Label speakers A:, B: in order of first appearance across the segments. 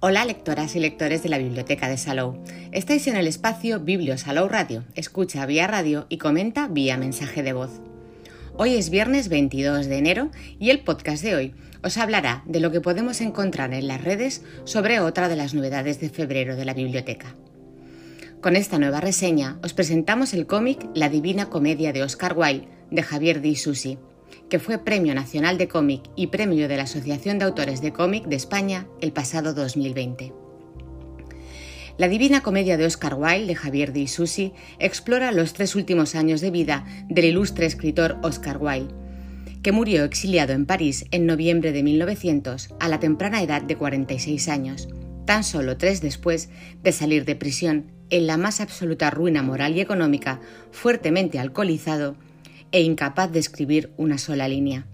A: Hola lectoras y lectores de la Biblioteca de Salou. Estáis en el espacio Biblio Salou Radio. Escucha vía radio y comenta vía mensaje de voz. Hoy es viernes 22 de enero y el podcast de hoy os hablará de lo que podemos encontrar en las redes sobre otra de las novedades de febrero de la biblioteca. Con esta nueva reseña os presentamos el cómic La Divina Comedia de Oscar Wilde de Javier Di Susi, que fue Premio Nacional de Cómic y Premio de la Asociación de Autores de Cómic de España el pasado 2020. La Divina Comedia de Oscar Wilde de Javier Di Susi explora los tres últimos años de vida del ilustre escritor Oscar Wilde, que murió exiliado en París en noviembre de 1900 a la temprana edad de 46 años, tan solo tres después de salir de prisión en la más absoluta ruina moral y económica, fuertemente alcoholizado e incapaz de escribir una sola línea.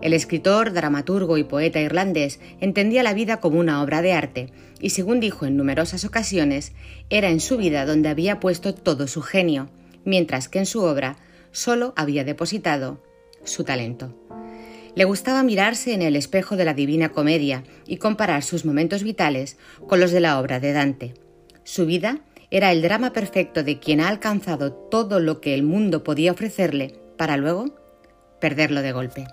A: El escritor, dramaturgo y poeta irlandés entendía la vida como una obra de arte y, según dijo en numerosas ocasiones, era en su vida donde había puesto todo su genio, mientras que en su obra solo había depositado su talento. Le gustaba mirarse en el espejo de la Divina Comedia y comparar sus momentos vitales con los de la obra de Dante. Su vida era el drama perfecto de quien ha alcanzado todo lo que el mundo podía ofrecerle para luego perderlo de golpe.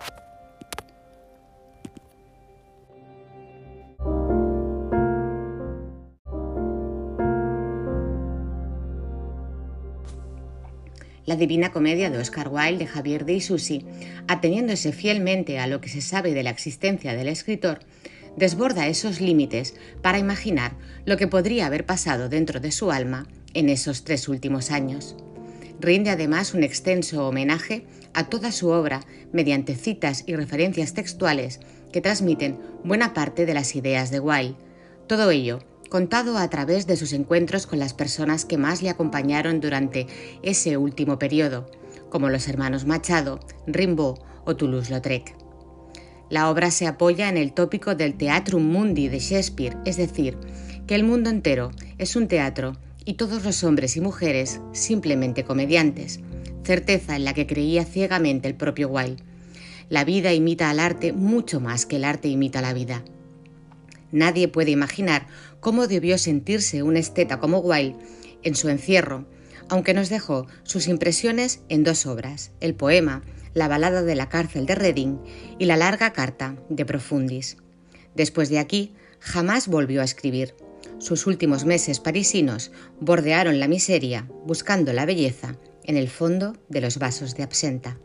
A: La Divina Comedia de Oscar Wilde de Javier de Isusi, ateniéndose fielmente a lo que se sabe de la existencia del escritor, desborda esos límites para imaginar lo que podría haber pasado dentro de su alma en esos tres últimos años. Rinde además un extenso homenaje a toda su obra mediante citas y referencias textuales que transmiten buena parte de las ideas de Wilde. Todo ello contado a través de sus encuentros con las personas que más le acompañaron durante ese último periodo, como los hermanos Machado, Rimbaud o Toulouse-Lautrec. La obra se apoya en el tópico del Teatrum Mundi de Shakespeare, es decir, que el mundo entero es un teatro y todos los hombres y mujeres simplemente comediantes, certeza en la que creía ciegamente el propio Wilde. La vida imita al arte mucho más que el arte imita la vida. Nadie puede imaginar cómo debió sentirse un esteta como Wilde en su encierro, aunque nos dejó sus impresiones en dos obras, el poema la balada de la cárcel de Reading y la larga carta de Profundis. Después de aquí, jamás volvió a escribir. Sus últimos meses parisinos bordearon la miseria, buscando la belleza en el fondo de los vasos de absenta.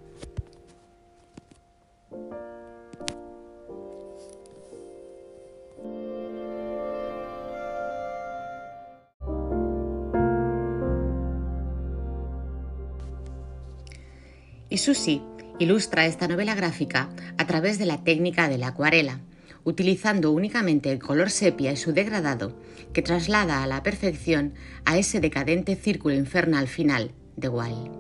A: Y Susi Ilustra esta novela gráfica a través de la técnica de la acuarela, utilizando únicamente el color sepia y su degradado, que traslada a la perfección a ese decadente círculo infernal final de Wilde.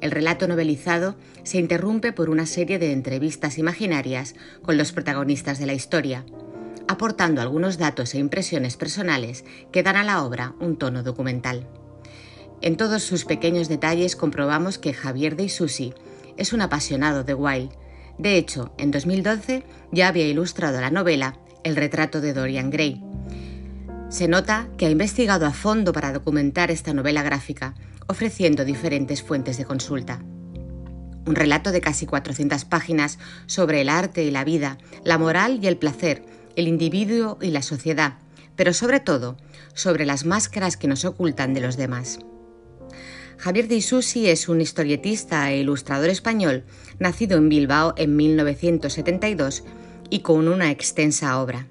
A: El relato novelizado se interrumpe por una serie de entrevistas imaginarias con los protagonistas de la historia, aportando algunos datos e impresiones personales que dan a la obra un tono documental. En todos sus pequeños detalles comprobamos que Javier de Isusi es un apasionado de Wilde. De hecho, en 2012 ya había ilustrado la novela El retrato de Dorian Gray. Se nota que ha investigado a fondo para documentar esta novela gráfica, ofreciendo diferentes fuentes de consulta. Un relato de casi 400 páginas sobre el arte y la vida, la moral y el placer, el individuo y la sociedad, pero sobre todo sobre las máscaras que nos ocultan de los demás. Javier de Isusi es un historietista e ilustrador español, nacido en Bilbao en 1972 y con una extensa obra.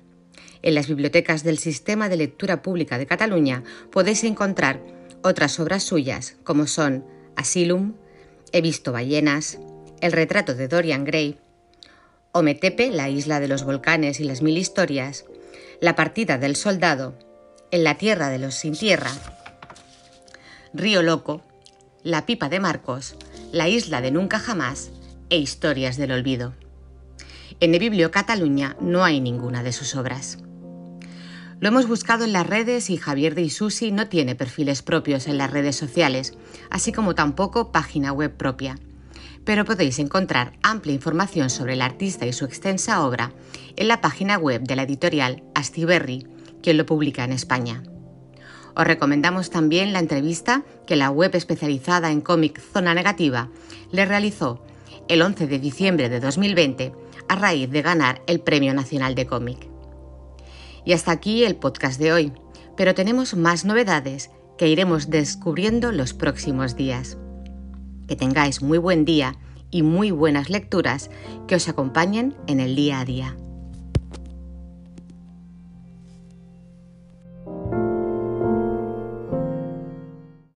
A: En las bibliotecas del Sistema de Lectura Pública de Cataluña podéis encontrar otras obras suyas, como son Asylum, He visto ballenas, El retrato de Dorian Gray, Ometepe, la isla de los volcanes y las mil historias, La partida del soldado, En la tierra de los sin tierra, Río Loco, la pipa de Marcos, La isla de Nunca Jamás e Historias del Olvido. En Biblio Cataluña no hay ninguna de sus obras. Lo hemos buscado en las redes y Javier de Isusi no tiene perfiles propios en las redes sociales, así como tampoco página web propia. Pero podéis encontrar amplia información sobre el artista y su extensa obra en la página web de la editorial Astiberri quien lo publica en España. Os recomendamos también la entrevista que la web especializada en cómic Zona Negativa le realizó el 11 de diciembre de 2020 a raíz de ganar el Premio Nacional de Cómic. Y hasta aquí el podcast de hoy, pero tenemos más novedades que iremos descubriendo los próximos días. Que tengáis muy buen día y muy buenas lecturas que os acompañen en el día a día.